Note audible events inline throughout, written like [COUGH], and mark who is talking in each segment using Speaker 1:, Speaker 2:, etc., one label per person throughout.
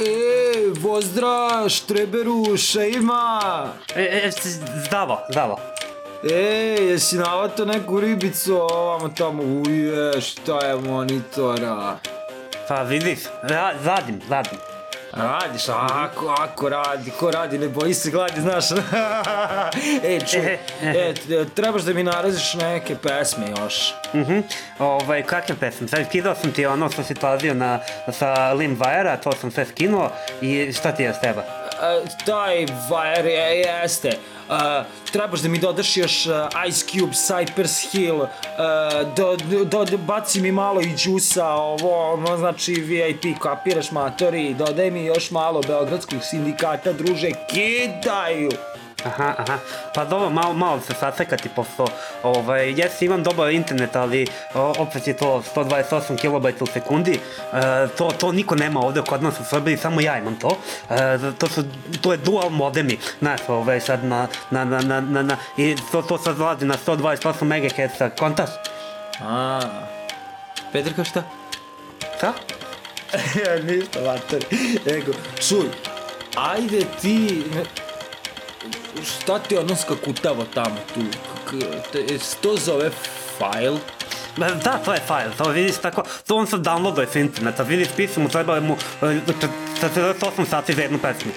Speaker 1: Е, воздра, штреберу,
Speaker 2: шеима! Е, е, здава,
Speaker 1: здава. Е, јеси навато неку рибицу ама тамо, ује, шта е
Speaker 2: монитора? Па видив, задим, задим.
Speaker 1: Radiš, ako, ako radi, ko radi, ne boji se gladi, znaš. [LAUGHS] e, čuj,
Speaker 2: E,
Speaker 1: trebaš da mi naraziš neke pesme još.
Speaker 2: Mhm, ovaj, kakve pesme? Sad skidao sam ti ono što si tražio na, sa Limwire-a, to sam sve skinuo i šta ti je s teba?
Speaker 1: E, taj Wire je, jeste. Trebaš da mi dodaš još Ice Cube, Cypress Hill, do, do, baci mi malo i džusa, ovo, ono, znači VIP, kapiraš matori, dodaj mi još malo Beogradskog sindikata, druže, kidaju!
Speaker 2: Aha, aha. Pa dobro, malo, malo se sasekati, pošto, ovaj, jes imam dobar internet, ali o, opet je to 128 KB u sekundi. E, to, to niko nema ovde kod nas u Srbiji, samo ja imam to. E, to, su, to je dual modemi, znaš, ovaj, sad na, na, na, na, na, na i to, to sad vladi na 128 MHz, kontaš?
Speaker 1: A, Petrka šta?
Speaker 2: Šta? [LAUGHS]
Speaker 1: Ništa, matori. Ego, čuj, ajde ti, ne, šta ti ono skakutava tamo tu? K, te, se to zove file?
Speaker 2: Da, to je file, to vidiš tako, to on sad downloaduje s interneta, vidiš pisao mu, treba mu e, 48 sati za jednu pesmu.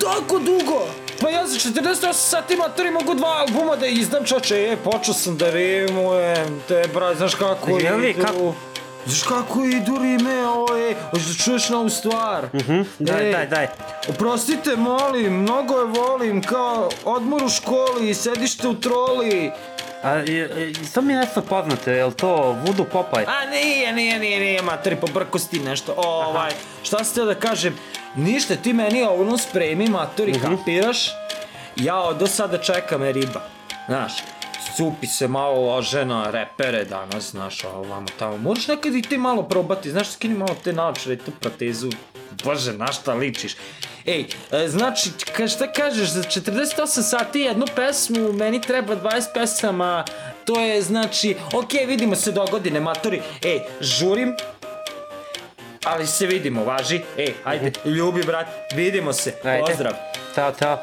Speaker 1: Tako dugo? Pa ja za 48 sati matori mogu dva albuma da izdam čoče, e, počeo sam da rimujem, te bra, znaš kako
Speaker 2: Jel vi, kako?
Speaker 1: Znaš kako idu rime, ovo je, hoćeš da čuješ novu stvar? Mhm,
Speaker 2: Daj, daj, daj.
Speaker 1: Oprostite, molim, mnogo je volim, kao odmor u školi, sedište u troli.
Speaker 2: A, i, i, to mi je nešto poznato, je li to Voodoo Popeye?
Speaker 1: A nije, nije, nije, nije, materi, pobrko si ti nešto. Ovaj, šta sam teo da kažem, ništa, ti meni ono spremi, matori, kapiraš? Ja do sada čekam je riba, znaš. Cupi se malo ložena, repere danas, znaš, ovamo tamo. Moraš nekad i ti malo probati, znaš, skini malo te naočare i tu protezu. Bože, na šta ličiš? Ej, e, znači, ka, šta kažeš, za 48 sati jednu pesmu, meni treba 20 pesama, to je, znači, okej, vidimo se do godine, matori. Ej, žurim, ali se vidimo, važi. Ej, ajde, ljubi, brat, vidimo se,
Speaker 2: Ajde.
Speaker 1: pozdrav.
Speaker 2: Ćao, čao.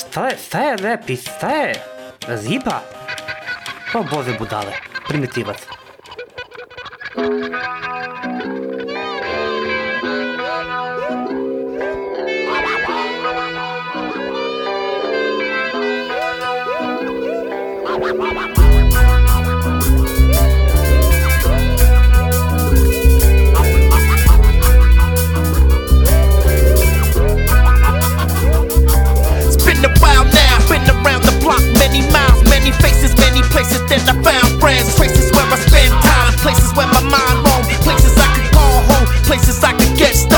Speaker 2: Šta je, šta je rap i šta je?
Speaker 3: З гіпа? О, Боже, будали. Примітивець. many faces, many places Then I found friends. Places where I spend time, places where my mind
Speaker 4: roams, places I could call home, places I
Speaker 1: could get stuck.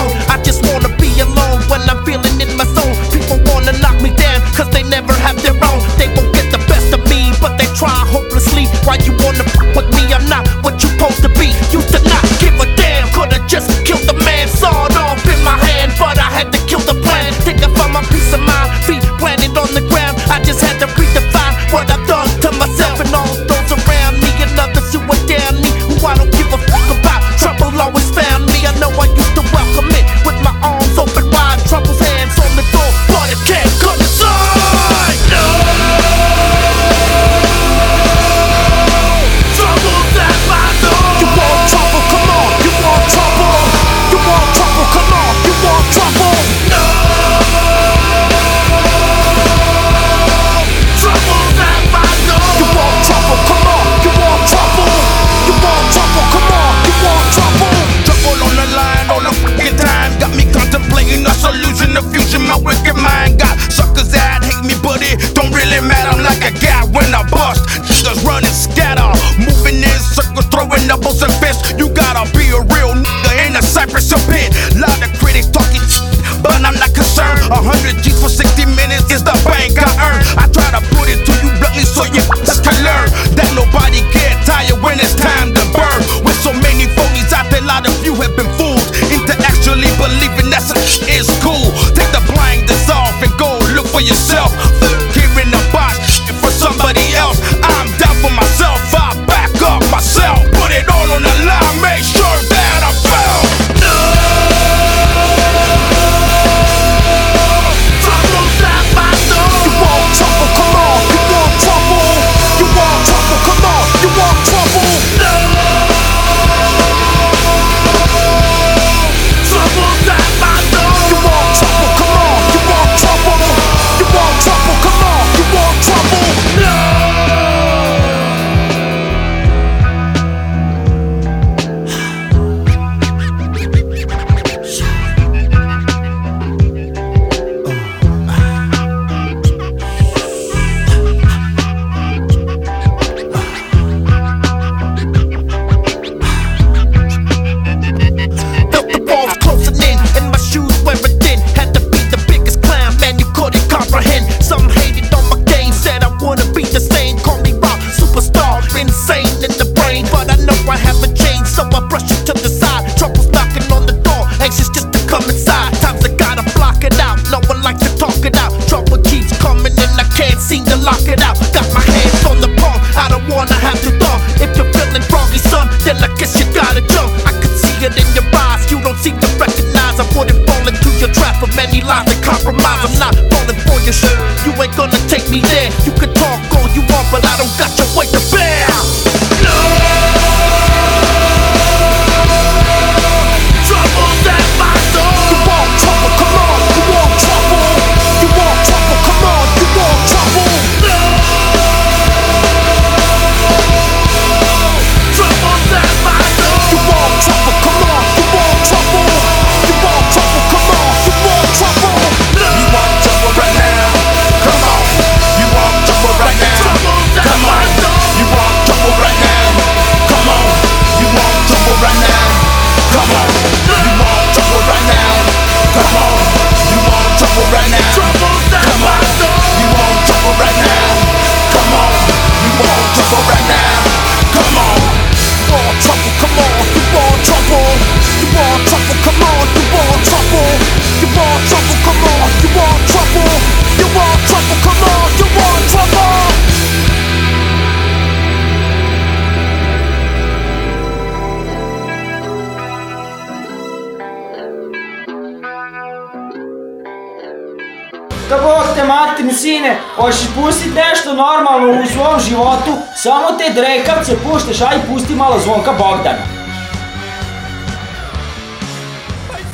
Speaker 1: Hoćeš pustit nešto normalno u svom životu, samo te drekavce puštaš, aj pusti malo zvonka Bogdana.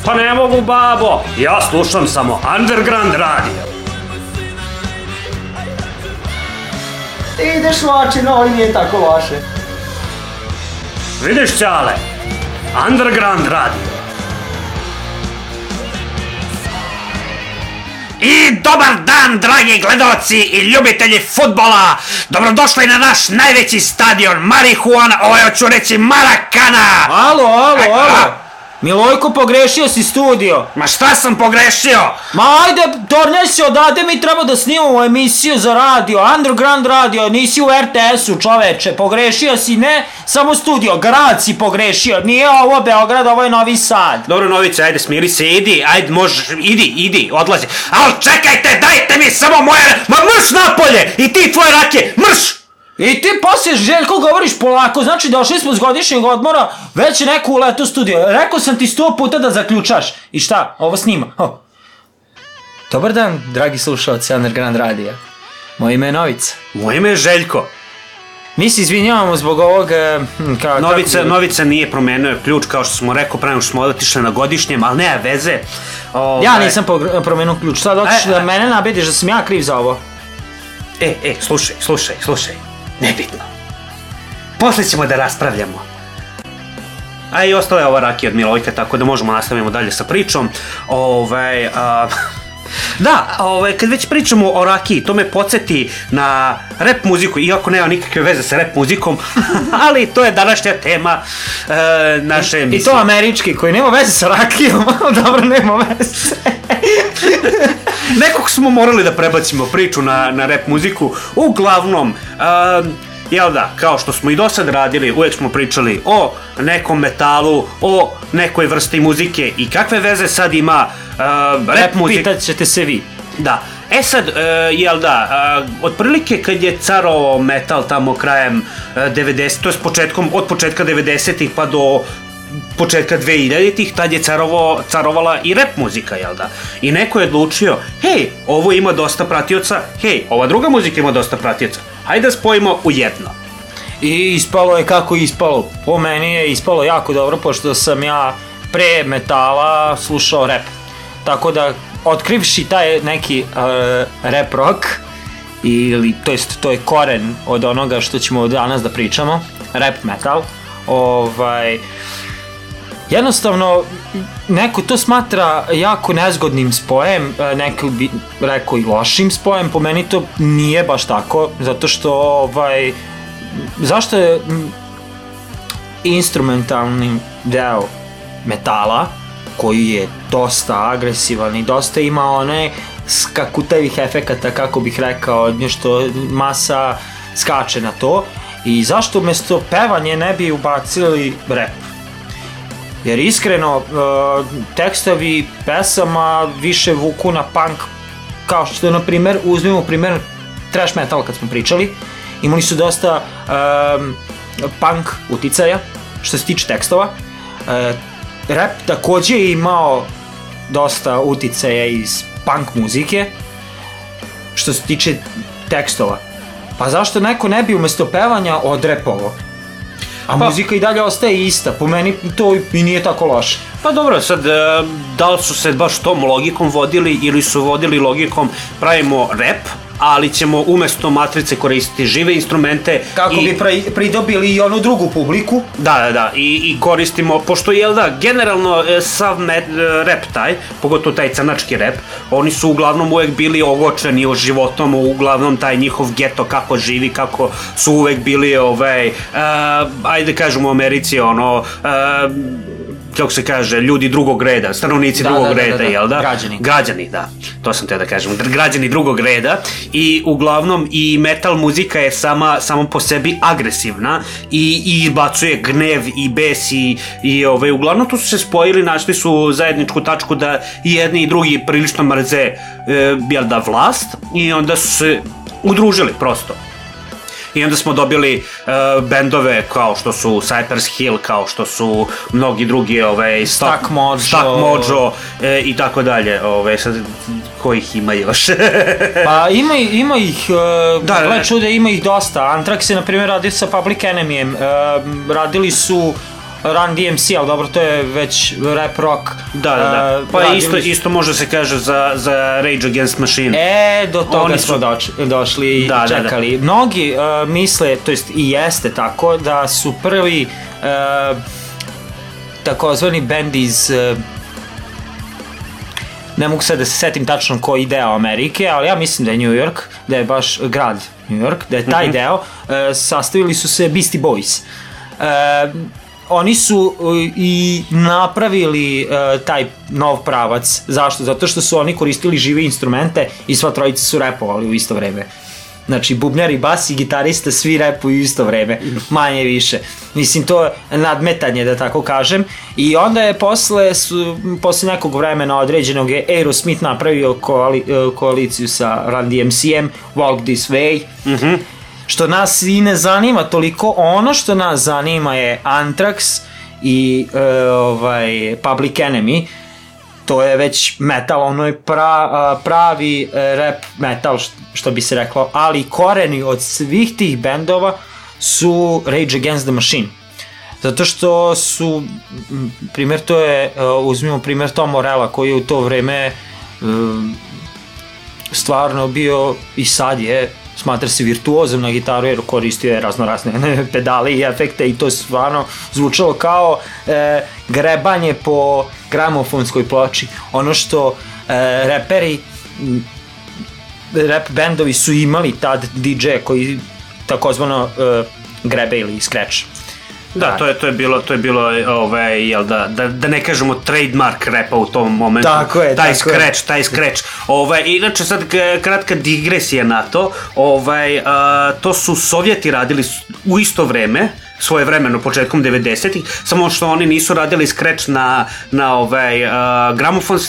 Speaker 2: Pa ne mogu, babo. Ja slušam samo underground radio.
Speaker 1: Ti ideš vače, no ovo nije tako loše.
Speaker 2: Vidiš, Ćale? Underground radio.
Speaker 5: I dobar dan, dragi gledoci i ljubitelji futbola! Dobrodošli na naš najveći stadion Marihuana, ovo ću reći Marakana!
Speaker 1: Alo, alo,
Speaker 5: Aj,
Speaker 1: alo. Milojko, pogrešio si studio.
Speaker 5: Ma šta sam pogrešio?
Speaker 1: Ma ajde, tornjaj se odade, mi treba da snimamo emisiju za radio, underground radio, nisi u RTS-u čoveče, pogrešio si, ne samo studio, grad si pogrešio, nije ovo Beograd, ovo je Novi Sad.
Speaker 2: Dobro, Novice, ajde, smiri se, idi, ajde, možeš, idi, idi, odlazi.
Speaker 5: Al čekajte, dajte mi samo moje...
Speaker 2: Ma mrš napolje! I ti tvoje rake, mrš!
Speaker 1: I ti poslije Željko govoriš polako, znači došli smo s godišnjeg odmora, već je neko uleto u studio. Rekao sam ti sto puta da zaključaš. I šta, ovo snima. Ho. Dobar dan, dragi slušalci Underground Radija. Moje ime je Novica.
Speaker 2: Moje ime je Željko.
Speaker 1: Mi se izvinjavamo zbog ovog... eh, hm, Ka,
Speaker 2: Novica,
Speaker 1: kako-
Speaker 2: Novica nije promenio ključ kao što smo rekao nego što smo otišli na godišnjem, ali nema veze. Ovaj,
Speaker 1: Ja nisam pogr- promenuo ključ, sad hoćeš
Speaker 2: E,
Speaker 1: da
Speaker 2: e.
Speaker 1: mene nabediš da sam ja kriv za ovo.
Speaker 2: E, e, slušaj, slušaj, slušaj. Nebitno. Posle ćemo da raspravljamo. A i ostala je ova rakija od Milojka, tako da možemo nastavimo dalje sa pričom. Ove, a, da, ove, kad već pričamo o rakiji, to me podsjeti na rap muziku, iako nema nikakve veze sa rap muzikom, [LAUGHS] ali to je današnja tema e, naše
Speaker 1: I
Speaker 2: emisije.
Speaker 1: to američki, koji nema veze sa rakijom, [LAUGHS] dobro, nema veze.
Speaker 2: Nekog smo morali da prebacimo priču na, na rap muziku. Uglavnom, um, jel da, kao što smo i do sad radili, uvijek smo pričali o nekom metalu, o nekoj vrsti muzike i kakve veze sad ima uh, rap muzika.
Speaker 1: Pitat ćete se vi.
Speaker 2: Da. E sad, uh, jel da, uh, otprilike kad je carovao metal tamo krajem uh, 90, to je početkom, od početka 90-ih pa do početka 2000-ih, tad je carovo, carovala i rap muzika, jel da? I neko je odlučio, hej, ovo ima dosta pratioca, hej, ova druga muzika ima dosta pratioca, hajde da spojimo u jedno.
Speaker 1: I ispalo je kako ispalo. Po meni je ispalo jako dobro, pošto sam ja pre metala slušao rap. Tako da, otkrivši taj neki uh, rap rock, ili, to jest, to je koren od onoga što ćemo danas da pričamo, rap metal, ovaj, jednostavno neko to smatra jako nezgodnim spojem, e, neko bi rekao i lošim spojem, po meni to nije baš tako, zato što ovaj, zašto je instrumentalni deo metala, koji je dosta agresivan i dosta ima one skakutavih efekata, kako bih rekao, nešto masa skače na to, i zašto umesto pevanje ne bi ubacili rap? Jer iskreno, uh, tekstovi pesama više vuku na punk, kao što, na primer, uzmemo primer trash metal kad smo pričali, imali su dosta um, punk uticaja, što se tiče tekstova. E, rap takođe je imao dosta uticaja iz punk muzike, što se tiče tekstova. Pa zašto neko ne bi umesto pevanja odrepovo? A
Speaker 2: Pa-
Speaker 1: muzika i dalje ostaje ista, po meni to i nije tako loše.
Speaker 2: Pa dobro, sad, e, da li su se baš tom logikom vodili ili su vodili logikom pravimo rap, ali ćemo umesto matrice koristiti žive instrumente.
Speaker 1: Kako
Speaker 2: i,
Speaker 1: bi pri, pridobili i onu drugu publiku,
Speaker 2: Da, da, da, i, i koristimo, pošto jel da, generalno e, sav met, e, rap taj, pogotovo taj crnački rap, oni su uglavnom uvek bili ogočeni o životom, uglavnom taj njihov geto kako živi, kako su uvek bili, ovaj, uh, ajde kažemo u Americi, ono, uh, kako se kaže, ljudi drugog reda, stanovnici
Speaker 1: Da,
Speaker 2: drugog
Speaker 1: da, da,
Speaker 2: reda,
Speaker 1: da, da.
Speaker 2: jel da?
Speaker 1: Građani.
Speaker 2: Građani, da. To sam te da kažem. Građani drugog reda i uglavnom i metal muzika je sama, samo po sebi agresivna i, i izbacuje gnev i bes i, i ovaj, uglavnom tu su se spojili, našli su zajedničku tačku da i jedni i drugi prilično mrze e, jel da vlast i onda su se udružili prosto. I onda smo dobili uh, bendove kao što su Cypress Hill, kao što su mnogi drugi, ovaj,
Speaker 1: Stuck Mojo.
Speaker 2: Stuck Mojo e, i tako dalje, ovaj, sad, kojih ima još? [LAUGHS]
Speaker 1: Pa ima, ima ih, uh,
Speaker 2: Da,
Speaker 1: da,
Speaker 2: da,
Speaker 1: gle
Speaker 2: da.
Speaker 1: čude, ima ih dosta. Anthrax je, na primjer, radio sa Public Enemyjem. Uh, radili su Run DMC, ali dobro, to je već rap rock.
Speaker 2: da, da, da.
Speaker 1: Uh,
Speaker 2: Pa
Speaker 1: radili
Speaker 2: isto, isto može se kaže za, za Rage Against Machine.
Speaker 1: E, do toga
Speaker 2: Oni
Speaker 1: smo
Speaker 2: su-
Speaker 1: doč, došli i
Speaker 2: Da, da, da.
Speaker 1: čekali. Mnogi uh, misle, to jest i jeste tako, da su prvi uh, takozvani bend iz uh, ne mogu sad da se setim tačno koji deo Amerike, ali ja mislim da je New York, da je baš grad New York, da je taj
Speaker 2: Mhm.
Speaker 1: deo, uh, sastavili su se Beastie Boys. Uh, oni su uh, i napravili uh, taj nov pravac. Zašto? Zato što su oni koristili žive instrumente i sva trojica su repovali u isto vreme. Znači, bubnjari, bas i gitarista svi repuju isto vreme, manje više. Mislim, to je nadmetanje, da tako kažem. I onda je posle, su, posle nekog vremena određenog je Aerosmith napravio koali, e, koaliciju sa Run DMC-em, Walk This Way. Mm Što nas i ne zanima toliko, ono što nas zanima je Anthrax i e, ovaj, Public Enemy, to je već metal, ono je pra, pravi e, rap metal, što, bi se reklo, ali koreni od svih tih bendova su Rage Against the Machine. Zato što su, primjer to je, e, uzmimo primjer Tom Morella koji je u to vreme e, stvarno bio i sad je smatra se virtuozom na gitaru jer koristio je razno razne [LAUGHS] pedale i efekte i to stvarno zvučalo kao e, grebanje po gramofonskoj ploči. Ono što e, reperi rap bendovi su imali tad DJ koji takozvano e, grebe ili scratch.
Speaker 2: Da, to je, to je bilo, to je bilo, ovaj, jel da, da, da ne kažemo trademark repa u tom momentu.
Speaker 1: Tako je,
Speaker 2: taj
Speaker 1: tako je.
Speaker 2: scratch, taj scratch. Ovaj, inače sad kratka digresija na to, ovaj, a, to su Sovjeti radili u isto vreme, svoje vremeno početkom 90-ih, samo što oni nisu radili scratch na, na ovaj, a, gramofon,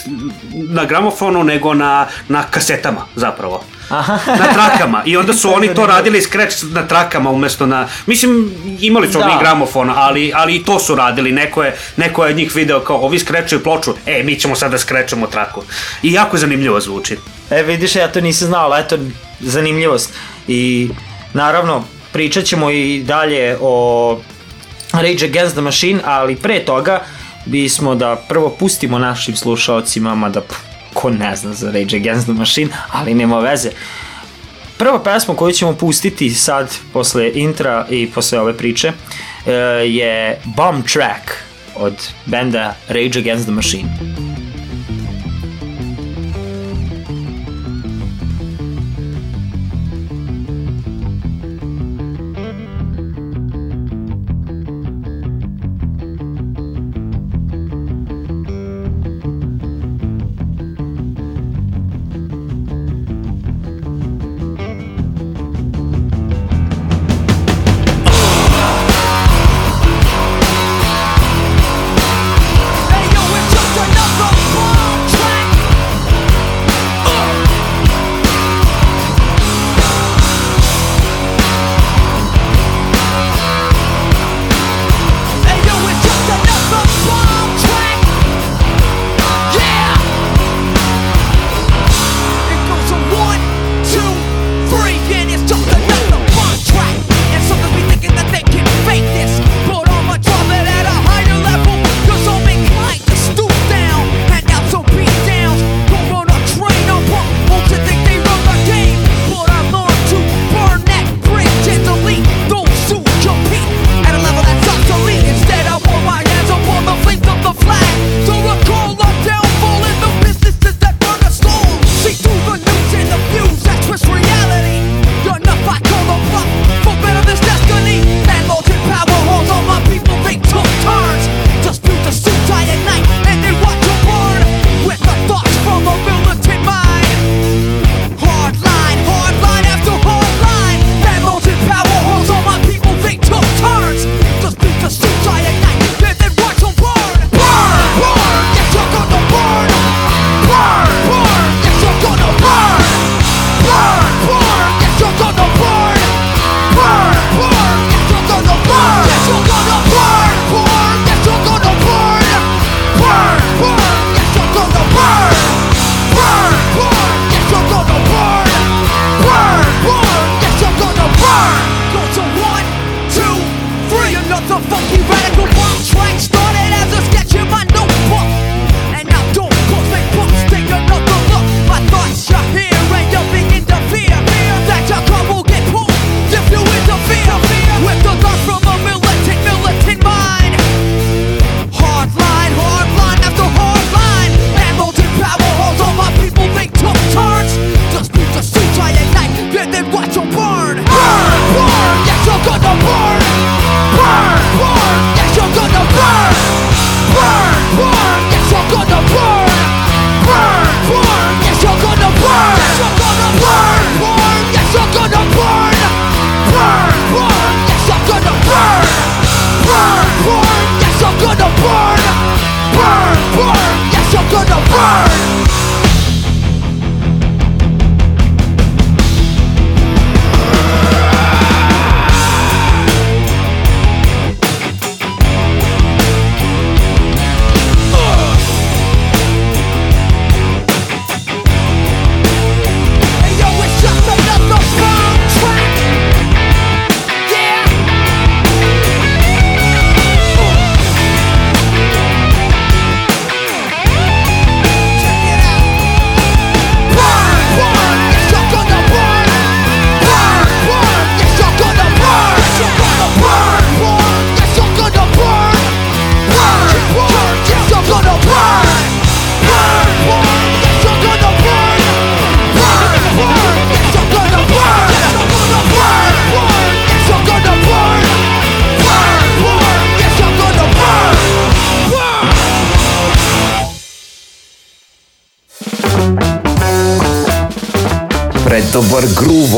Speaker 2: na gramofonu, nego na, na kasetama zapravo.
Speaker 1: Aha.
Speaker 2: na trakama i onda su oni to radili scratch na trakama umesto na mislim imali su
Speaker 1: Da.
Speaker 2: oni gramofon ali ali i to su radili neko je neko je od njih video kao ovi skrečuju ploču e mi ćemo sada skrečemo traku i jako zanimljivo zvuči
Speaker 1: E vidiš, ja to nisam znao, ali eto, zanimljivost. I naravno, pričat ćemo i dalje o Rage Against the Machine, ali pre toga bismo da prvo pustimo našim slušalcima, mada ko ne zna za Rage Against the Machine, ali nema veze. Prva pesma koju ćemo pustiti sad, posle intra i posle ove priče, e, je Bomb Track od benda Rage Against the Machine.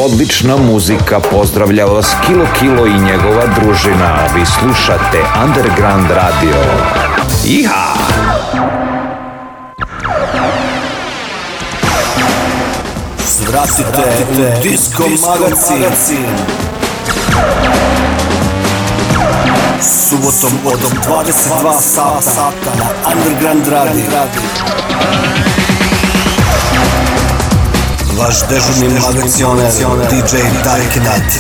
Speaker 6: Odlična muzika. Pozdravlja vas Kilo Kilo i njegova družina. Vi slušate Underground Radio. Iha!
Speaker 4: Svratite u Disco Magazin. Subotom od 22 sata na Underground Radio. Vaš dežurni magacioner DJ Dark Knight.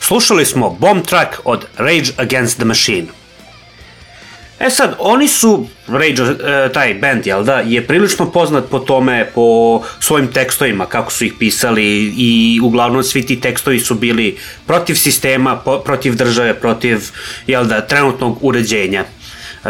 Speaker 2: Slušali smo Bomb Track od Rage Against the Machine. E sad, oni su, Rage, e, taj band, jel da, je prilično poznat po tome, po svojim tekstovima, kako su ih pisali i uglavnom svi ti tekstovi su bili protiv sistema, po, protiv države, protiv, jel da, trenutnog uređenja. Uh,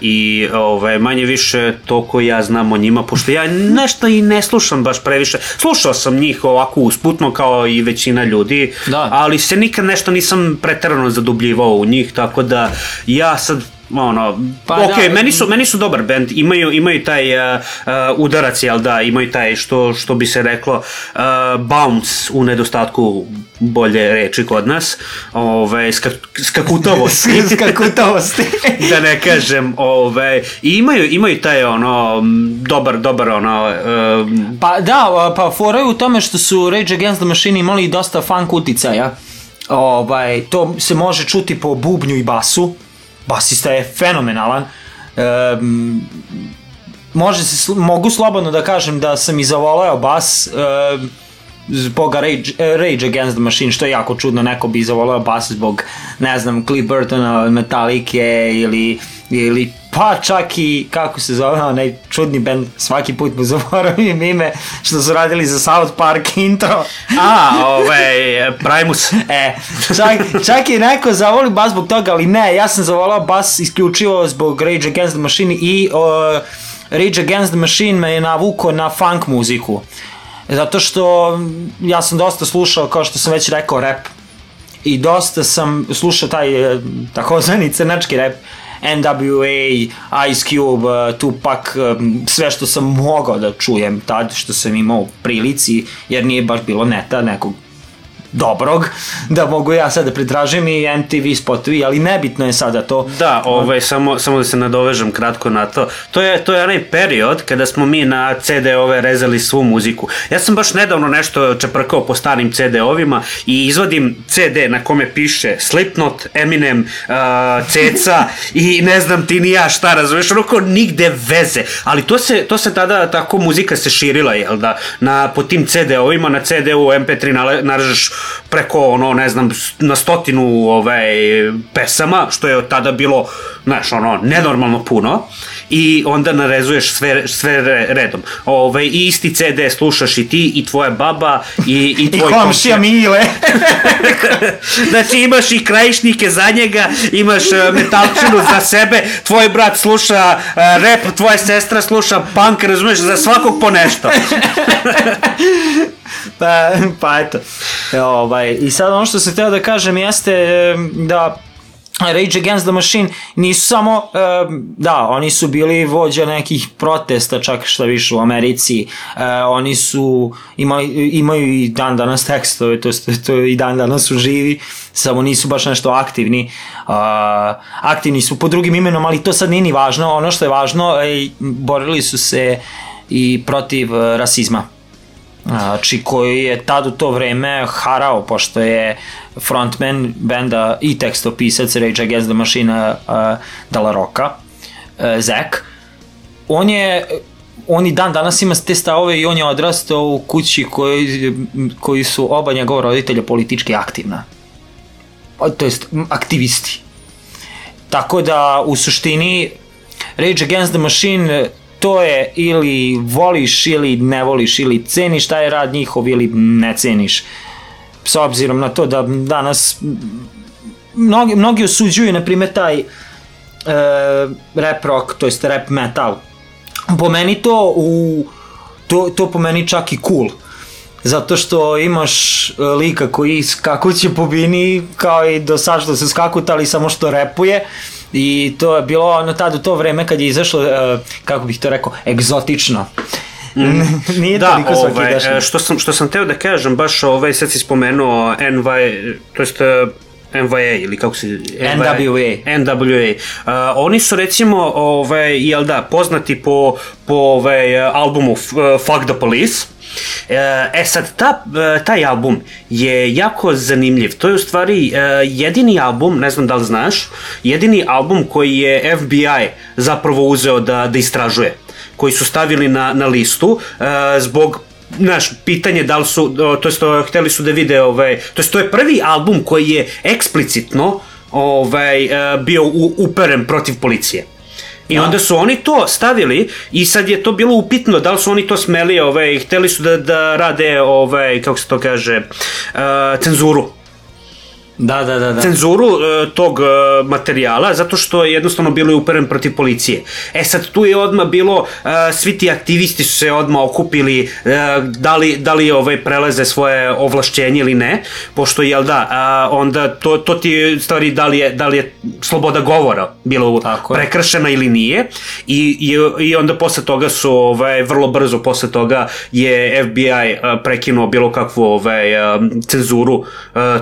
Speaker 2: i ove, manje više to ko ja znam o njima, pošto ja nešto i ne slušam baš previše. Slušao sam njih ovako usputno kao i većina ljudi,
Speaker 1: Da.
Speaker 2: ali se nikad nešto nisam preterano zadubljivao u njih, tako da ja sad ono,
Speaker 1: Pa
Speaker 2: ok,
Speaker 1: da.
Speaker 2: meni, su, meni su dobar band, imaju, imaju taj uh, uh, udarac, jel da, imaju taj, što, što bi se reklo, uh, bounce u nedostatku bolje reči kod nas, ove, skak, skakutavosti. [LAUGHS]
Speaker 1: Skakutavosti. [LAUGHS]
Speaker 2: da ne kažem, ove, i imaju, imaju taj ono, dobar, dobar ono, um,
Speaker 1: Pa da, pa fora je u tome što su Rage Against the Machine imali dosta funk uticaja. Ovaj, to se može čuti po bubnju i basu. Basista je fenomenalan. Um, može se, mogu slobodno da kažem da sam i zavoleo bas um, zbog Rage, Rage Against the Machine, što je jako čudno, neko bi zavoleo bas zbog, ne znam, Cliff Burtona, Metallice ili, ili pa čak i, kako se zove, onaj čudni band, svaki put mu [LAUGHS] zaboravim ime, što su radili za South Park intro.
Speaker 2: a, ovaj, Primus.
Speaker 1: E, čak, čak i neko zavoli bas zbog toga, ali ne, ja sam zavolao bas isključivo zbog Rage Against the Machine i uh, Rage Against the Machine me je navuko na funk muziku. Zato što ja sam dosta slušao, kao što sam već rekao, rap. I dosta sam slušao taj eh, takozvani crnački rap. NWA, Ice Cube, eh, Tupac, eh, sve što sam mogao da čujem tad, što sam imao prilici, jer nije baš bilo neta nekog dobrog, da mogu ja sad da pretražim i MTV spotovi, ali nebitno je sada to.
Speaker 2: Da, ovaj, samo, samo da se nadovežem kratko na to. To je, to je onaj period kada smo mi na CD-ove rezali svu muziku. Ja sam baš nedavno nešto čeprkao po starim CD-ovima i izvadim CD na kome piše Slipknot, Eminem, uh, Ceca [LAUGHS] i ne znam ti ni ja šta, razumeš, ono kao nigde veze. Ali to se, to se tada, tako muzika se širila, jel da, na, po tim CD-ovima, na CD-u MP3 nale- naražeš preko, ono, ne znam, na stotinu ovaj, pesama, što je od tada bilo, znaš, ono, nenormalno puno, i onda narezuješ sve, sve re- redom. Ove, I isti CD slušaš i ti, i tvoja baba, i, i [LAUGHS]
Speaker 1: I
Speaker 2: tvoj
Speaker 1: komšija Mile. [LAUGHS]
Speaker 2: Znači imaš i krajišnike za njega, imaš uh, metalčinu za sebe, tvoj brat sluša uh, rap, tvoja sestra sluša punk, razumeš, za svakog po nešto. [LAUGHS]
Speaker 1: pa, pa eto. E, ovaj, I sad ono što sam teo da kažem jeste e, da Rage Against the Machine nisu samo, da, oni su bili vođa nekih protesta, čak šta više u Americi, oni su imali, imaju i dan danas tekstove, to, to i dan danas su živi, samo nisu baš nešto aktivni, aktivni su po drugim imenom, ali to sad nije ni važno, ono što je važno, borili su se i protiv e, rasizma znači koji je tad u to vreme harao, pošto je frontman benda i tekstopisac Rage Against the Machine uh, Dala Roka, uh, Zack, on je on i dan danas ima te stavove i on je odrastao u kući koji, koji su oba njegova roditelja politički aktivna. To jest aktivisti. Tako da u suštini Rage Against the Machine to je ili voliš ili ne voliš ili ceniš taj rad njihov ili ne ceniš. S obzirom na to da danas mnogi, mnogi osuđuju na primjer taj e, rap rock, to jest rap metal. Po meni to u to, to po meni čak i cool. Zato što imaš e, lika koji skakuće po bini kao i do sad što se skakutali samo što repuje I to je bilo ono tad u to vreme kad je izašlo, e, kako bih to rekao, egzotično. [LAUGHS] Nije
Speaker 2: Da,
Speaker 1: toliko svaki
Speaker 2: ovaj, e, što sam, što sam teo da kažem, baš ovaj, sad si spomenuo NY, to jest NYA ili kako se...
Speaker 1: NWA.
Speaker 2: NWA. Uh, oni su recimo, ovaj, jel da, poznati po, po ovaj, albumu uh, Fuck the Police. E, E sad, ta, e, taj album je jako zanimljiv. To je u stvari e, jedini album, ne znam da li znaš, jedini album koji je FBI zapravo uzeo da, da istražuje. Koji su stavili na, na listu e, zbog Znaš, pitanje da li su, to jest, hteli su da vide, ovaj, to jest, to je prvi album koji je eksplicitno ovaj, e, bio u, uperen protiv policije. I onda su oni to stavili i sad je to bilo upitno da li su oni to smeli, ovaj, hteli su da, da rade, ovaj, kako se to kaže, uh, cenzuru.
Speaker 1: Da, da, da. da.
Speaker 2: Cenzuru uh, tog uh, materijala zato što je jednostavno bilo je uperen protiv policije. E sad tu je odmah bilo, uh, svi ti aktivisti su se odmah okupili uh, da li, da li ovaj, preleze svoje ovlašćenje ili ne, pošto jel da, uh, onda to, to ti stvari da li je, da li je sloboda govora bilo
Speaker 1: Tako je.
Speaker 2: prekršena ili nije i, i, i onda posle toga su ovaj, vrlo brzo posle toga je FBI uh, prekinuo bilo kakvu ovaj, um, cenzuru uh,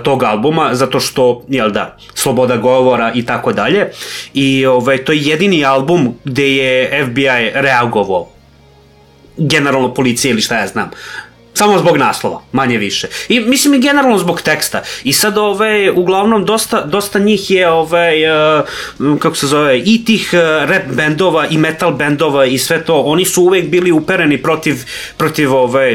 Speaker 2: tog albuma zato što jel da sloboda govora i tako dalje. I ovaj, to je jedini album gde je FBI reagovao. Generalno policije ili šta ja znam samo zbog naslova, manje više. I mislim i generalno zbog teksta. I sad ove, uglavnom dosta, dosta njih je ove, uh, kako se zove, i tih uh, rap bendova i metal bendova i sve to, oni su uvek bili upereni protiv, protiv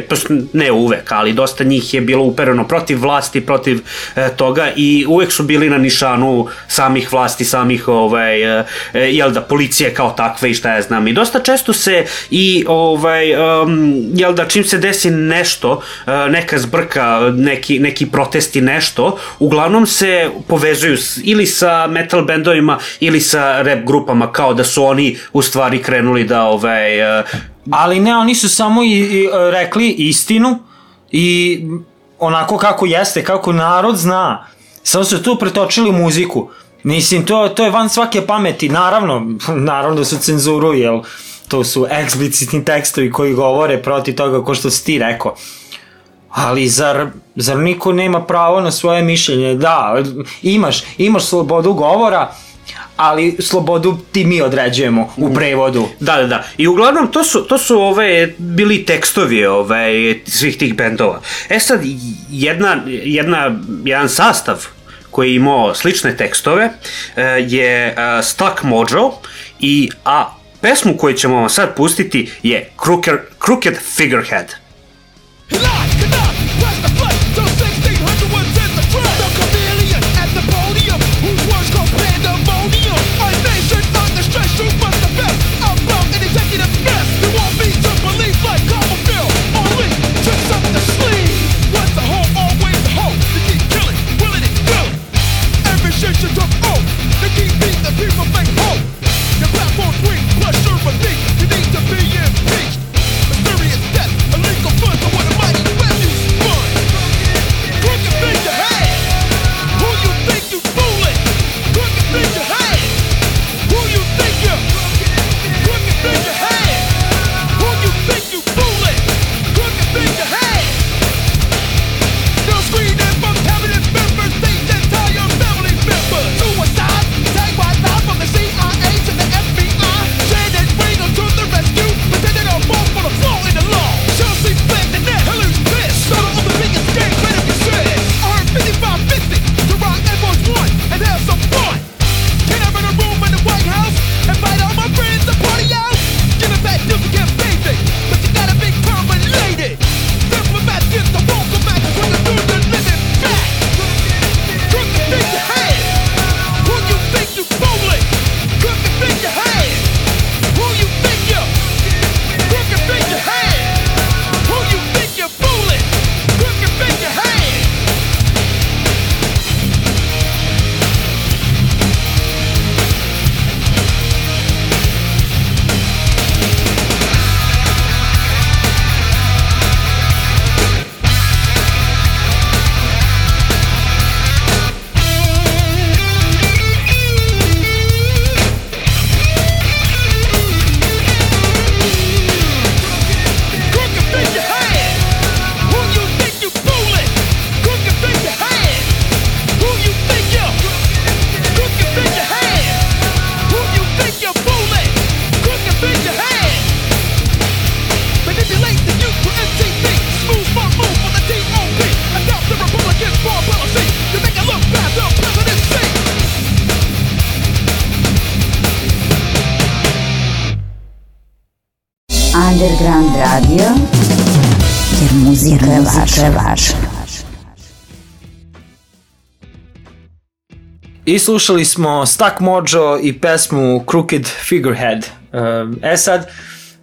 Speaker 2: jest ne uvek, ali dosta njih je bilo upereno protiv vlasti, protiv uh, toga i uvek su bili na nišanu samih vlasti, samih ovaj, uh, jel da, policije kao takve i šta ja znam. I dosta često se i ovaj, um, jel da, čim se desi nešto, uh, neka zbrka, neki, neki protesti, nešto, uglavnom se povezuju ili sa metal bendovima ili sa rap grupama, kao da su oni u stvari krenuli da ovaj, uh,
Speaker 1: Ali ne, oni su samo i, i e, rekli istinu i onako kako jeste, kako narod zna. Samo su tu pretočili muziku. Mislim, to, to je van svake pameti. Naravno, [LAUGHS] naravno da su cenzuru, jel to su eksplicitni tekstovi koji govore protiv toga ko što si ti rekao. Ali zar, zar niko nema pravo na svoje mišljenje? Da, imaš, imaš slobodu govora, ali slobodu ti mi određujemo u prevodu.
Speaker 2: Da, da, da. I uglavnom to su, to su ove, bili tekstovi ove, svih tih bendova. E sad, jedna, jedna, jedan sastav koji je imao slične tekstove e, je e, Stuck Mojo i a pesmu koju ćemo vam sad pustiti je Crooked, Crooked Figurehead.
Speaker 4: He
Speaker 1: I slušali smo Stuck Mojo i pesmu Crooked Figurehead. E sad,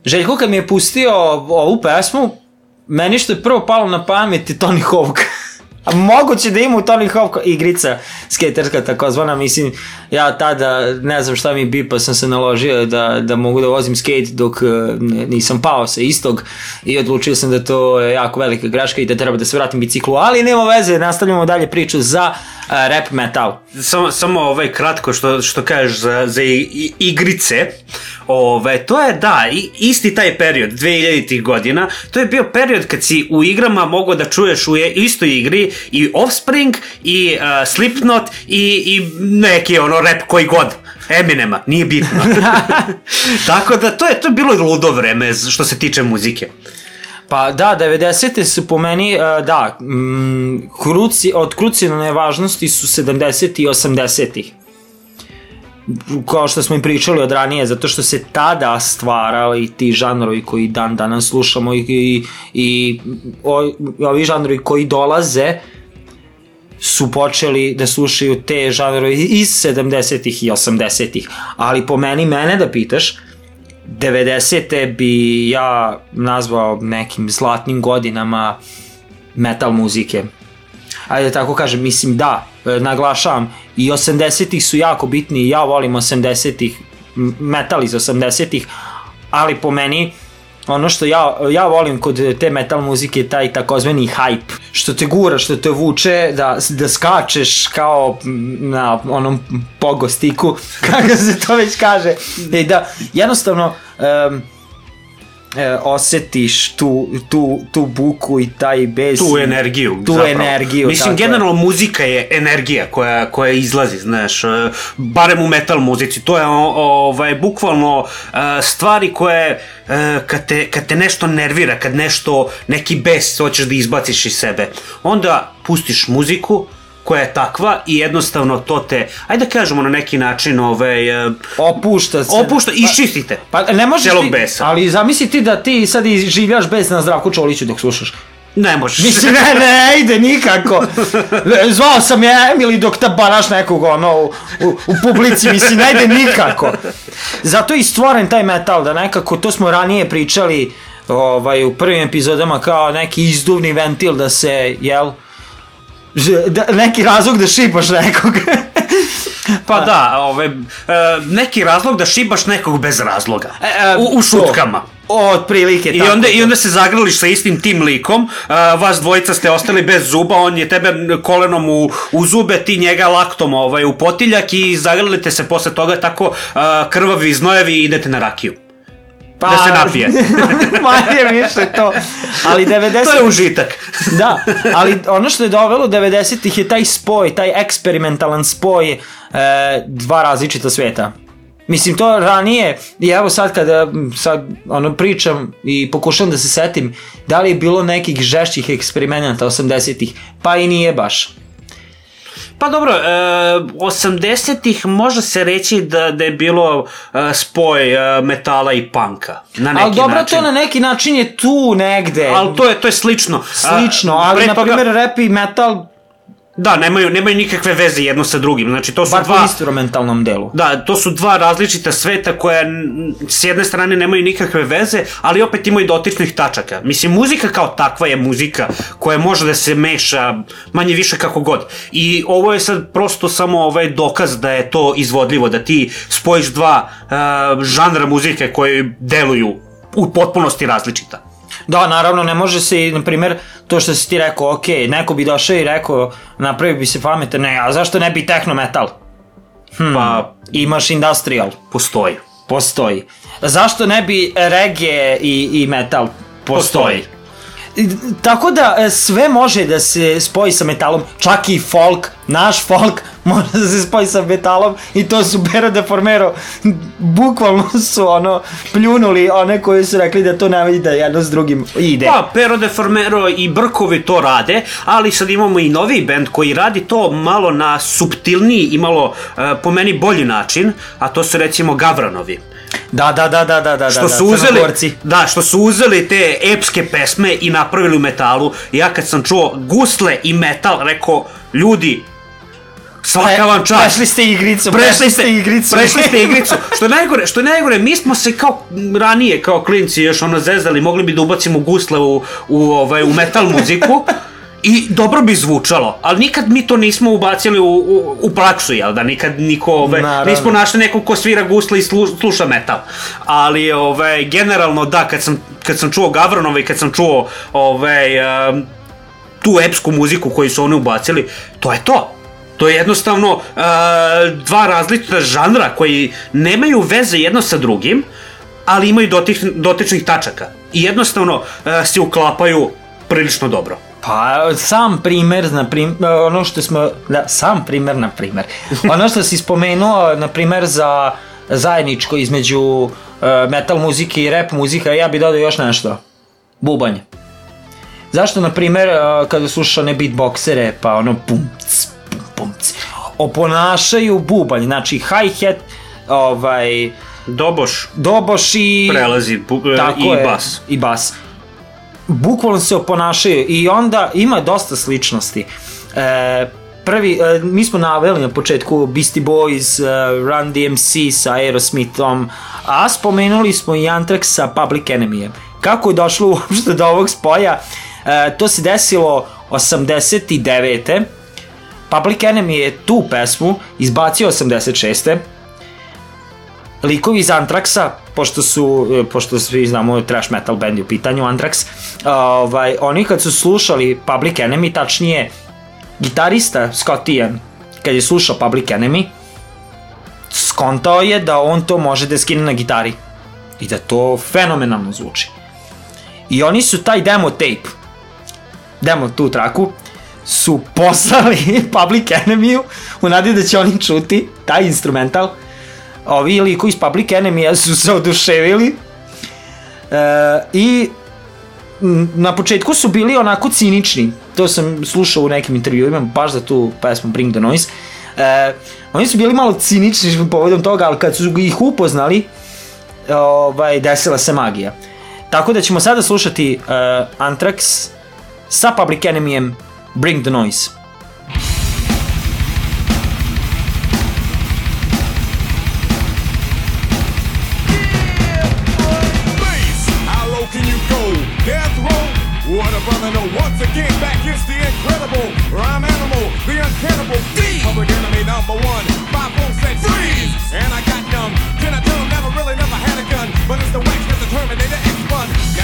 Speaker 1: Željko kad mi je pustio ovu pesmu, meni što je prvo palo na pamet je Tony Hawk. A moguće da ima u Tony Hawk igrica skaterska takozvana, mislim, ja tada ne znam šta mi bi, pa sam se naložio da, da mogu da vozim skate dok e, nisam pao sa istog i odlučio sam da to je jako velika greška i da treba da se vratim biciklu, ali nema veze, nastavljamo dalje priču za uh, rap metal.
Speaker 2: Samo, samo ovaj kratko što, što kažeš za, za igrice, Ove, to je da, isti taj period, 2000-ih godina, to je bio period kad si u igrama mogao da čuješ u istoj igri i Offspring, i uh, Slipknot, i, i neki ono rap koji god. Eminema, nije bitno. [LAUGHS] Tako da to je, to je bilo ludo vreme što se tiče muzike.
Speaker 1: Pa da, 90. su po meni, uh, da, mm, kruci, od krucijalne važnosti su 70. i 80. Kao što smo i pričali od ranije, zato što se tada stvarali ti žanrovi koji dan danas slušamo i, i, i o, ovi žanrovi koji dolaze su počeli da slušaju te žanrove iz 70-ih i 80-ih. Ali po meni, mene da pitaš, 90. bi ja nazvao nekim zlatnim godinama metal muzike. Ajde da tako kažem, mislim da, naglašavam, i 80-ih su jako bitni, ja volim 80-ih, m- metal iz 80-ih, ali po meni ono što ja, ja volim kod te metal muzike je taj takozvani hype, što te gura, što te vuče da, da skačeš kao na onom pogo stiku, [LAUGHS] kako se to već kaže, i da jednostavno um, e, osetiš tu, tu, tu buku i taj bes.
Speaker 2: tu energiju.
Speaker 1: Tu
Speaker 2: zapravo.
Speaker 1: energiju.
Speaker 2: Mislim,
Speaker 1: tako je.
Speaker 2: generalno muzika je energija koja, koja izlazi, znaš, e, barem u metal muzici, to je o- ovaj, bukvalno e, stvari koje, e, kad te, kad te nešto nervira, kad nešto, neki bes hoćeš da izbaciš iz sebe, onda pustiš muziku, koja je takva i jednostavno to te, ajde da kažemo na neki način, ovaj, e,
Speaker 1: Opušta se.
Speaker 2: opušta, iščistite.
Speaker 1: Pa ne možeš ti,
Speaker 2: besa.
Speaker 1: ali zamisli ti da ti sad življaš bez na Zdravku Čoliću dok slušaš.
Speaker 2: Ne možeš.
Speaker 1: Mislim, ne, ne, ide nikako. Zvao sam je Emily dok tabaraš nekog, ono, u, u, u publici, mislim, ne ide nikako. Zato je i stvoren taj metal, da nekako, to smo ranije pričali, ovaj, u prvim epizodama, kao neki izduvni ventil da se, jel, da, neki razlog da šipaš nekog. [LAUGHS]
Speaker 2: Pa da, ovaj, e, neki razlog da šibaš nekog bez razloga.
Speaker 1: E,
Speaker 2: u, u šutkama.
Speaker 1: Od prilike,
Speaker 2: I
Speaker 1: tako
Speaker 2: onda,
Speaker 1: to.
Speaker 2: I onda se zagrliš sa istim tim likom, a, vas dvojica ste ostali bez zuba, on je tebe kolenom u, u zube, ti njega laktom ovaj, u potiljak i zagrlite se posle toga tako a, krvavi, znojevi i idete na rakiju.
Speaker 1: Pa,
Speaker 2: da se napije. [LAUGHS]
Speaker 1: manje više to. Ali 90...
Speaker 2: To je užitak.
Speaker 1: da, ali ono što je dovelo 90-ih je taj spoj, taj eksperimentalan spoj e, dva različita sveta. Mislim, to ranije, i evo sad kada m, sad, ono, pričam i pokušam da se setim, da li je bilo nekih žešćih eksperimenata 80-ih, pa i nije baš.
Speaker 2: Pa dobro, e, 80-ih može se reći da, da je bilo e, spoj e, metala i panka. Na neki
Speaker 1: Ali dobro,
Speaker 2: način.
Speaker 1: to na neki način je tu negde.
Speaker 2: Ali to je, to je slično.
Speaker 1: Slično, ali
Speaker 2: pre
Speaker 1: na primjer rap i metal
Speaker 2: Da, nemaju, nemaju nikakve veze jedno sa drugim. Znači, to su
Speaker 1: bar
Speaker 2: dva...
Speaker 1: instrumentalnom delu.
Speaker 2: Da, to su dva različita sveta koja s jedne strane nemaju nikakve veze, ali opet imaju dotičnih tačaka. Mislim, muzika kao takva je muzika koja može da se meša manje više kako god. I ovo je sad prosto samo ovaj dokaz da je to izvodljivo, da ti spojiš dva uh, žanra muzike koje deluju u potpunosti različita.
Speaker 1: Da, naravno, ne može se, i, na primjer, to što si ti rekao, ok, neko bi došao i rekao, napravi bi se pametan, ne, a zašto ne bi techno metal? Hmm.
Speaker 2: Pa,
Speaker 1: Imaš industrial,
Speaker 2: postoji.
Speaker 1: postoji. Zašto ne bi reggae i, i metal? Postoji.
Speaker 2: Postoji.
Speaker 1: I, Tako da e, sve može da se spoji sa metalom, čak i folk, naš folk [LAUGHS] može da se spoji sa metalom i to su Bero de Formero bukvalno su ono pljunuli one koji su rekli da to ne ide jedno s drugim ide.
Speaker 2: Pa, Pero de Formero i Brkovi to rade, ali sad imamo i novi band koji radi to malo na subtilniji i malo, uh, po meni, bolji način, a to su recimo Gavranovi.
Speaker 1: Da, da, da, da, da, da,
Speaker 2: što
Speaker 1: da,
Speaker 2: su uzeli,
Speaker 1: Crnogorci.
Speaker 2: da, što su uzeli te epske pesme i napravili u metalu. Ja kad sam čuo gusle i metal, rekao, ljudi, svaka vam čast.
Speaker 1: Prešli ste igricu,
Speaker 2: Prešli ste
Speaker 1: igricu.
Speaker 2: Prešli ste [LAUGHS] igricu. Što je najgore, što je najgore, mi smo se kao ranije, kao klinci, još ono zezali, mogli bi da ubacimo gusle u, u, ovaj, u metal muziku. I dobro bi zvučalo, ali nikad mi to nismo ubacili u, u, u praksu, jel da? Nikad niko, ove,
Speaker 1: Naravno.
Speaker 2: nismo našli nekog ko svira gusle i slu, sluša metal. Ali, ove, generalno, da, kad sam, kad sam čuo Gavronova i kad sam čuo, ove, um, tu epsku muziku koju su oni ubacili, to je to. To je jednostavno uh, dva različita žanra koji nemaju veze jedno sa drugim, ali imaju dotik, dotičnih tačaka. I jednostavno uh, se uklapaju prilično dobro.
Speaker 1: Pa, sam primer, na prim, ono što smo, da, sam primer, na primer. Ono što si spomenuo, na primer, za zajedničko između uh, metal muzike i rap muzika, ja bi dodao još nešto. Bubanj. Zašto, na primer, uh, kada one beatboxere, pa ono pum, cs, pum, pum, cs, oponašaju bubanj, znači hi-hat, ovaj,
Speaker 2: Doboš
Speaker 1: doboš i...
Speaker 2: prelazi bu,
Speaker 1: Tako
Speaker 2: i
Speaker 1: je,
Speaker 2: bas.
Speaker 1: I bas. Bukvalno se oponašaju i onda ima dosta sličnosti. E, prvi, e, mi smo naveli na početku Beastie Boys, e, Run DMC sa Aerosmithom, a spomenuli smo i Anthrax sa Public Enemy. Kako je došlo [LAUGHS] uopšte do ovog spoja? E, to se desilo 89. Public Enemy je tu pesmu izbacio 86 likovi iz Antraxa, pošto su, e, pošto svi znamo trash metal band u pitanju Antrax, ovaj, oni kad su slušali Public Enemy, tačnije gitarista Scott Ian, kad je slušao Public Enemy, skontao je da on to može da skine na gitari i da to fenomenalno zvuči. I oni su taj demo tape, demo tu traku, su poslali [LAUGHS] Public Enemy-u u nadi da će oni čuti taj instrumental. Ovi liko iz Public Enemy su se oduševili. E, i na početku su bili onako cinični. To sam slušao u nekim intervjuima baš za tu pesmu Bring the Noise. E, oni su bili malo cinični povodom toga ali kad su ih upoznali ovaj, desila se magija. Tako da ćemo sada slušati uh, Anthrax sa Public Enemy-em Bring the Noise?
Speaker 4: What a brother know. Once again, back is the incredible the. Public enemy number one. Five freeze, and I got numb. Can I tell never really never had a gun, but it's the wax that's the Terminator X one.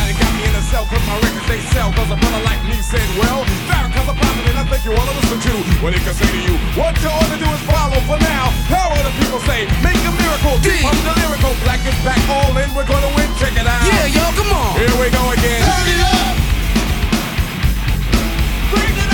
Speaker 4: Got it got me in a cell 'cause my records they sell. 'Cause a brother like me said, well, Farrakhan's a and I think you wanna listen to what he can say to you. What you ought to do is follow for now. How the people say? Make a miracle. Deep pump the lyrical. Black is back all in. We're gonna win. Check it out.
Speaker 7: Yeah, yo, come on.
Speaker 4: Here we go again. Turn it up. Bring the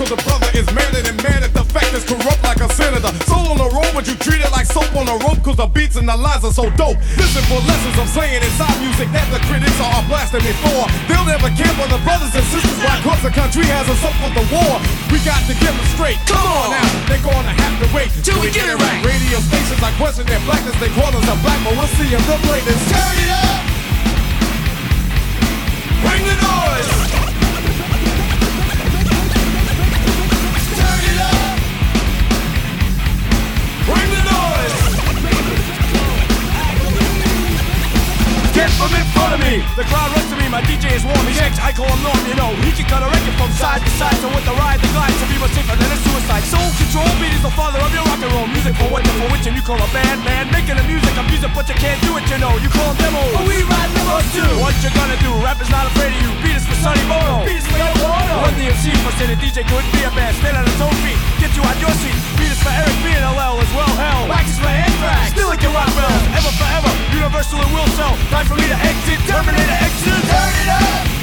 Speaker 4: cause the brother is madder than mad at the fact is corrupt like a senator. Soul on the road, but you treat it like soap on a rope cause the beats and the lines are so dope. Listen for lessons I'm saying inside music that the critics are blasting me for. They'll never care for the brothers and sisters why cause the country has us up for the war. We got to get them straight. Come on now, they're gonna have to wait
Speaker 7: Till we get it right.
Speaker 4: Radio stations I question their blackness, they call us a black, but we'll see they'll play this. Turn it up! Bring the noise! Get from in front of me! The crowd runs to me, my DJ is warm, he checks, I call him Norm, you know. He can cut a record from side to side, so with the ride, the glide, to be much safer than a suicide. Soul control, beat is the father of your rock and roll. Music for what, for which, and you call a band, man. Making the music, I'm music, but you can't do it, you know. You call them demos. But we ride demos too. What you gonna do? Rap is not afraid of you. Beat is for Sonny Bono. Beat is Run for saying the DJ couldn't be a band. Stand on his own feet, get you out your seat. Beat is for Eric B and LL as well, hell. Wax is for Anthrax. Still like your rock bells. Ever forever, universal and will sell. Time for me to exit, Terminator exit. Turn it up!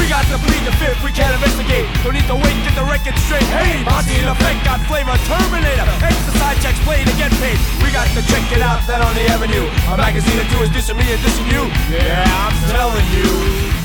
Speaker 4: We got to plead the fifth, we can't investigate. Don't need to wait, get the record straight. Hey, Monty in effect, got flavor, Terminator. Exercise checks, play to get paid. We got to check it out, then on the avenue. A magazine or two is dissing me and dissing you. Yeah, I'm telling you.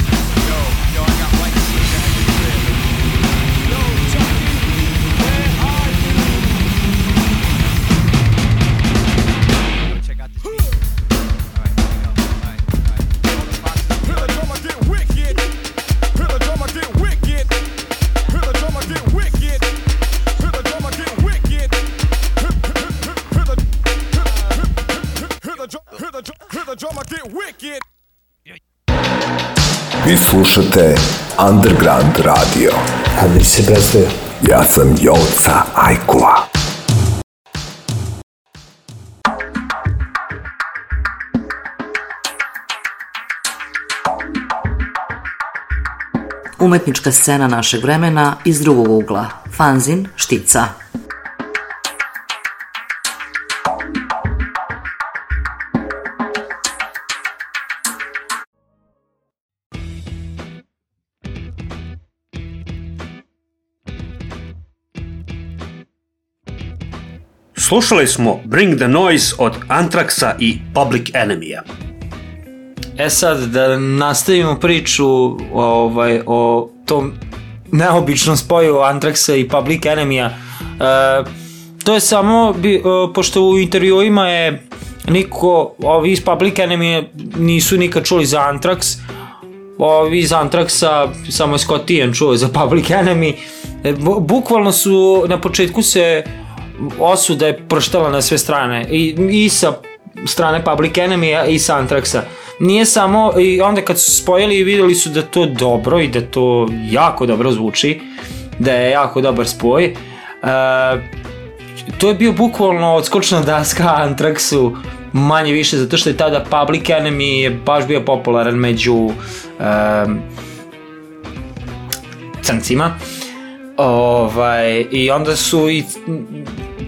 Speaker 6: Slušate Underground Radio.
Speaker 7: A da se predstavio.
Speaker 6: Ja sam Joca Ajkula.
Speaker 8: Umetnička scena našeg vremena iz drugog ugla. Fanzin, štica.
Speaker 2: Slušali smo Bring the Noise od Antraxa i Public Enemy-a.
Speaker 1: E sad, da nastavimo priču ovaj, o tom neobičnom spoju Antraxa i Public Enemy-a. E, to je samo, bi, e, pošto u intervjuima je niko, ovi iz Public Enemy nisu nikad čuli za Antrax, ovi iz Antraxa, samo je Scott Ian čuo za Public Enemy, E, bu- bukvalno su, na početku se osuda je prštala na sve strane, i, i sa strane Public Enemy i sa Antraxa. Nije samo, i onda kad su spojili i videli su da to dobro i da to jako dobro zvuči, da je jako dobar spoj. E, to je bio bukvalno odskočna daska Antraxu manje više zato što je tada Public Enemy je baš bio popularan među um, crncima ovaj, i onda su i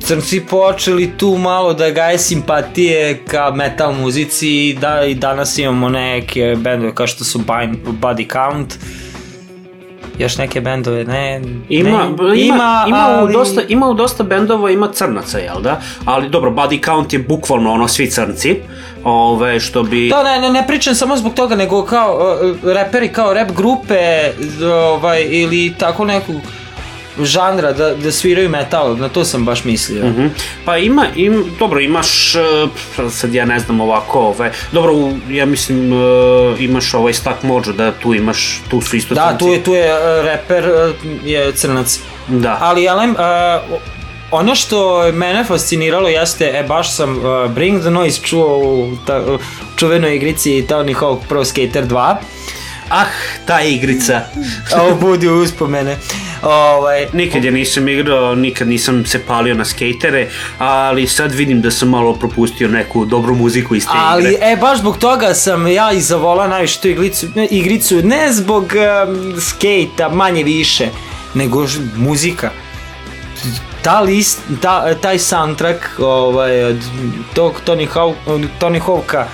Speaker 1: crnci počeli tu malo da gaje simpatije ka metal muzici i, da, i danas imamo neke bendove kao što su Body Count još neke bendove, ne,
Speaker 2: Ima,
Speaker 1: ne,
Speaker 2: ima, ima,
Speaker 1: ali-
Speaker 2: u dosta, ima u dosta bendova, ima crnaca, jel da? Ali dobro, Body Count je bukvalno ono svi crnci, ove, što bi...
Speaker 1: Da, ne, ne, ne pričam samo zbog toga, nego kao uh, reperi, kao rap grupe, ovaj, ili tako nekog žanra da, da sviraju metal, na to sam baš mislio.
Speaker 2: Mhm. Pa ima, im, dobro, imaš, e, sad ja ne znam ovako, ove, dobro, ja mislim, e, imaš ovaj Stack Mojo, da tu imaš, tu su isto
Speaker 1: Da,
Speaker 2: crnci.
Speaker 1: tu je, tu je uh, reper, je crnac.
Speaker 2: Da.
Speaker 1: Ali, Elem, uh, ono što je mene fasciniralo jeste, e, baš sam uh, Bring the Noise čuo u ta, čuvenoj igrici Tony Hawk Pro Skater 2.
Speaker 2: Ah, ta igrica. [LAUGHS]
Speaker 1: Ovo budi uspomene. Ovaj,
Speaker 2: Nikad je nisam igrao, nikad nisam se palio na skejtere, ali sad vidim da sam malo propustio neku dobru muziku iz te
Speaker 1: Ali,
Speaker 2: igre.
Speaker 1: e, baš zbog toga sam ja i zavola najviše tu iglicu, ne, igricu, ne zbog um, skejta, manje više, nego ž, muzika. Ta list, ta, taj soundtrack ovaj, od tog Tony, Hawk, od Tony Hawka,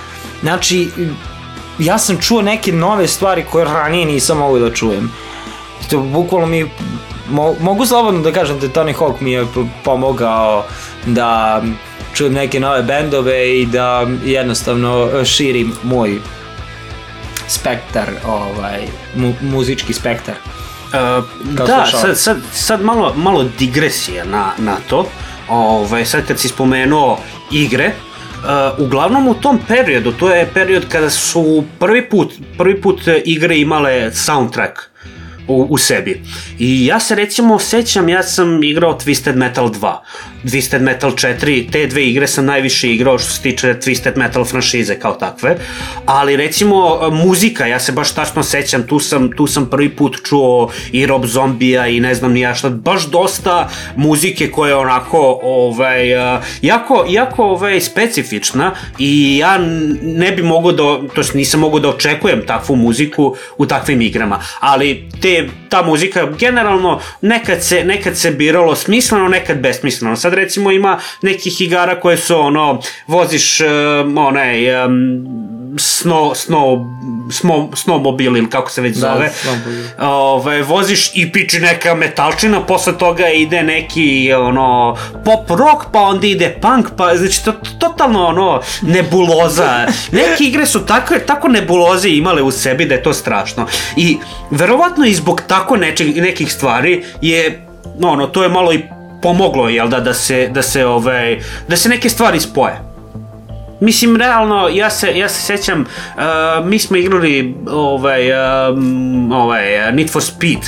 Speaker 1: znači, ja sam čuo neke nove stvari koje ranije nisam mogao da čujem. To bukvalno mi mo, mogu slobodno da kažem da Tony Hawk mi je pomogao da čujem neke nove bendove i da jednostavno širim moj spektar, ovaj, mu, muzički spektar.
Speaker 2: Uh, da, sad, sad, sad malo, malo digresija na, na to. Ove, sad kad si spomenuo igre, uh, uglavnom u tom periodu, to je period kada su prvi put, prvi put igre imale soundtrack u, u sebi. I ja se recimo sećam, ja sam igrao Twisted Metal 2, Twisted Metal 4, te dve igre sam najviše igrao što se tiče Twisted Metal franšize kao takve, ali recimo muzika, ja se baš tačno sećam, tu sam, tu sam prvi put čuo i Rob Zombija i ne znam ni ja šta, baš dosta muzike koja je onako ovaj, a, jako, jako ovaj, specifična i ja ne bi mogao da, to jest nisam mogao da očekujem takvu muziku u takvim igrama, ali te, ta muzika generalno nekad se, nekad se biralo smisleno, nekad besmisleno. Sad recimo ima nekih igara koje su ono, voziš um, onaj, um, sno, sno, smo, snowmobil ili kako se već
Speaker 1: Da,
Speaker 2: zove. Ove, voziš i piči neka metalčina, posle toga ide neki ono pop rock, pa onda ide punk, pa znači to, totalno ono nebuloza. [LAUGHS] Neke igre su tako, tako nebuloze imale u sebi da je to strašno. I verovatno i zbog tako nečeg, nekih stvari je ono, to je malo i pomoglo, jel da, da se, da se, ovaj, da se neke stvari spoje. Mislim, realno, ja se, ja se sećam, uh, mi smo igrali ovaj, um, ovaj, Need for Speed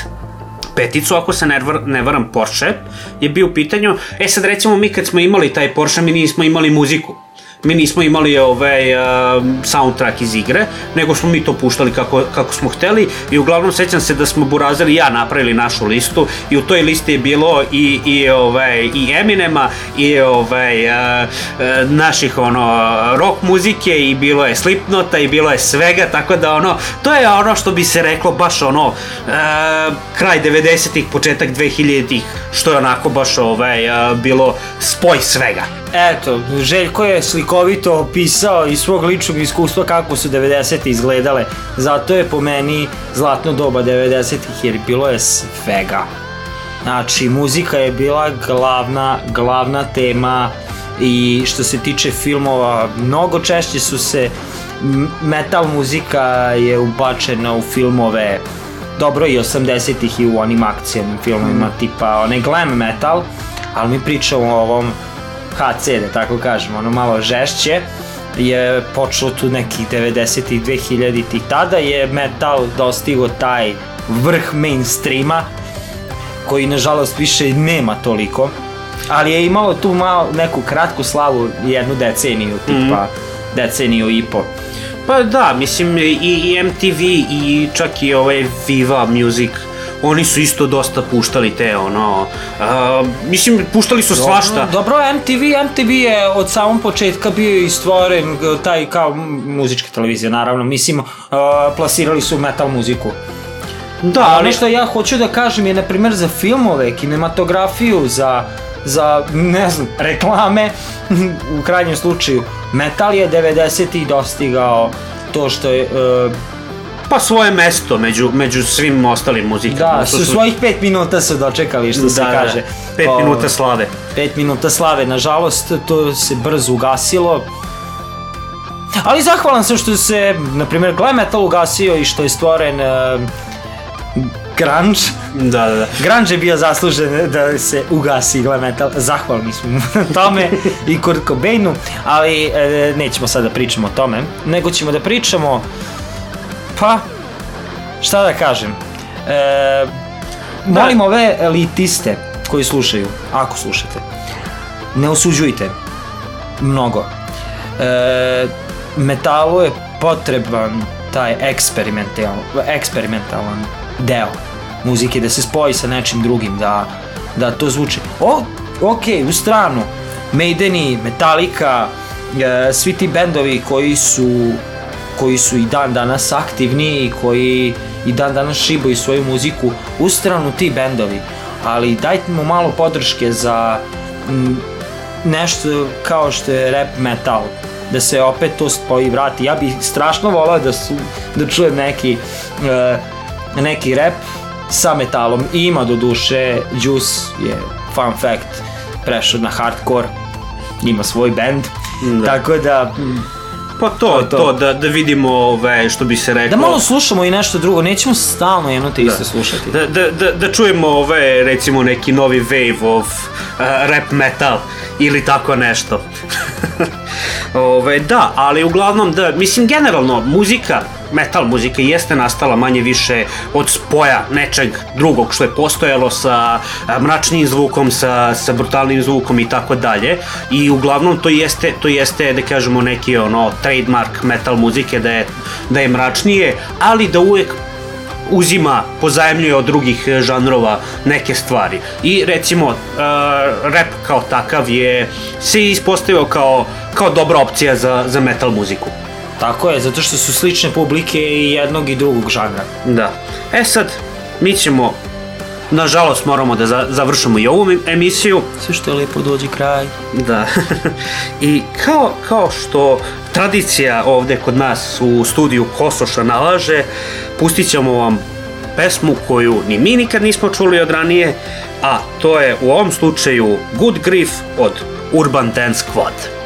Speaker 2: peticu, ako se ne, ne varam, Porsche je bio u pitanju. E sad recimo mi kad smo imali taj Porsche, mi nismo imali muziku. Mi nismo imali ovaj uh, soundtrack iz igre, nego smo mi to puštali kako, kako smo hteli i uglavnom sećam se da smo Burazer i ja napravili našu listu i u toj listi je bilo i, i, ovaj, i Eminema i ovaj, uh, uh, naših ono, rock muzike i bilo je Slipnota i bilo je svega, tako da ono, to je ono što bi se reklo baš ono, uh, kraj 90-ih, početak 2000-ih, što je onako baš ovaj, uh, bilo spoj svega.
Speaker 1: Eto, Željko je slikovito opisao iz svog ličnog iskustva kako su 90. izgledale. Zato je po meni zlatno doba 90-ih jer bilo je svega. Znači, muzika je bila glavna, glavna tema i što se tiče filmova, mnogo češće su se metal muzika je ubačena u filmove dobro i 80-ih i u onim akcijnim filmovima tipa onaj glam metal, ali mi pričamo o ovom HC, da tako kažemo, ono malo žešće, je počelo tu nekih 90-ih, 2000-ih. Tada je metal dostigo taj vrh mainstreama, koji nažalost više i nema toliko, ali je imalo tu malo neku kratku slavu jednu deceniju, tipa deceniju i po.
Speaker 2: Pa da, mislim i, i MTV i čak i ovaj Viva Music oni su isto dosta puštali te ono uh, mislim puštali su svašta
Speaker 1: Dobro, MTV, MTV je od samog početka bio i stvoren taj kao muzička televizija, naravno, mislim, uh, plasirali su metal muziku.
Speaker 2: da,
Speaker 1: Ali ono što ja hoću da kažem je, na primjer, za filmove, kinematografiju, za, za ne znam, reklame, [LAUGHS] u krajnjem slučaju, metal je 90-ih dostigao to što je, uh,
Speaker 2: pa svoje mesto među, među svim ostalim muzikama
Speaker 1: da,
Speaker 2: To
Speaker 1: su svojih pet minuta su dočekali, što se
Speaker 2: da,
Speaker 1: kaže.
Speaker 2: da, pet
Speaker 1: O,
Speaker 2: minuta slave
Speaker 1: Pet minuta slave, nažalost, to se brzo ugasilo. Ali zahvalan sam što se, na primjer, glam metal ugasio i što je stvoren uh, grunge.
Speaker 2: da, da, da.
Speaker 1: Grunge je bio zaslužen da se ugasi glam metal. Zahvalni smo na [LAUGHS] tome i Kurt Cobainu, ali e, nećemo sad da pričamo o tome, nego ćemo da pričamo, pa, šta da kažem, e, molim ove elitiste koji slušaju, ako slušate, ne osuđujte mnogo. E, metalu je potreban taj eksperimental, eksperimentalan deo muzike, da se spoji sa nečim drugim, da, da to zvuči. O, ok, u stranu, Maideni, Metallica, e, svi ti bendovi koji su koji su i dan danas aktivni i koji i dan danas šibaju svoju muziku u stranu ti bendovi. Ali dajte mu malo podrške za m, nešto kao što je rap metal da se opet to spoji vrati. Ja bih strašno volao da, su, da čujem neki e, neki rap sa metalom. I ima do duše Juice je fun fact prešao na hardcore. Ima svoj band.
Speaker 2: Da.
Speaker 1: tako da
Speaker 2: pa to,
Speaker 1: To
Speaker 2: to, da, da vidimo ove, što bi se reklo
Speaker 1: Da malo slušamo i nešto drugo, nećemo stalno jedno te isto slušati.
Speaker 2: da, da, da, da čujemo ove, recimo neki novi wave of uh, rap metal ili tako nešto. [LAUGHS] ove, da, ali uglavnom da, mislim generalno muzika, metal muzika jeste nastala manje više od spoja nečeg drugog što je postojalo sa mračnim zvukom, sa, sa brutalnim zvukom i tako dalje. I uglavnom to jeste, to jeste da kažemo neki ono trademark metal muzike da je, da je mračnije, ali da uvek uzima, pozajemljuje od drugih e, žanrova neke stvari. I recimo, uh, rap kao takav je se ispostavio kao, kao dobra opcija za, za metal muziku.
Speaker 1: Tako je, zato što su slične publike i jednog i drugog žanra.
Speaker 2: Da. E sad, mi ćemo nažalost moramo da za- završimo i ovu emisiju.
Speaker 1: Sve što je lijepo dođe kraj.
Speaker 2: Da. [LAUGHS] I kao, kao što tradicija ovde kod nas u studiju Kosoša nalaže, pustit ćemo vam pesmu koju ni mi nikad nismo čuli od ranije, a to je u ovom slučaju Good Grief od Urban Dance Squad.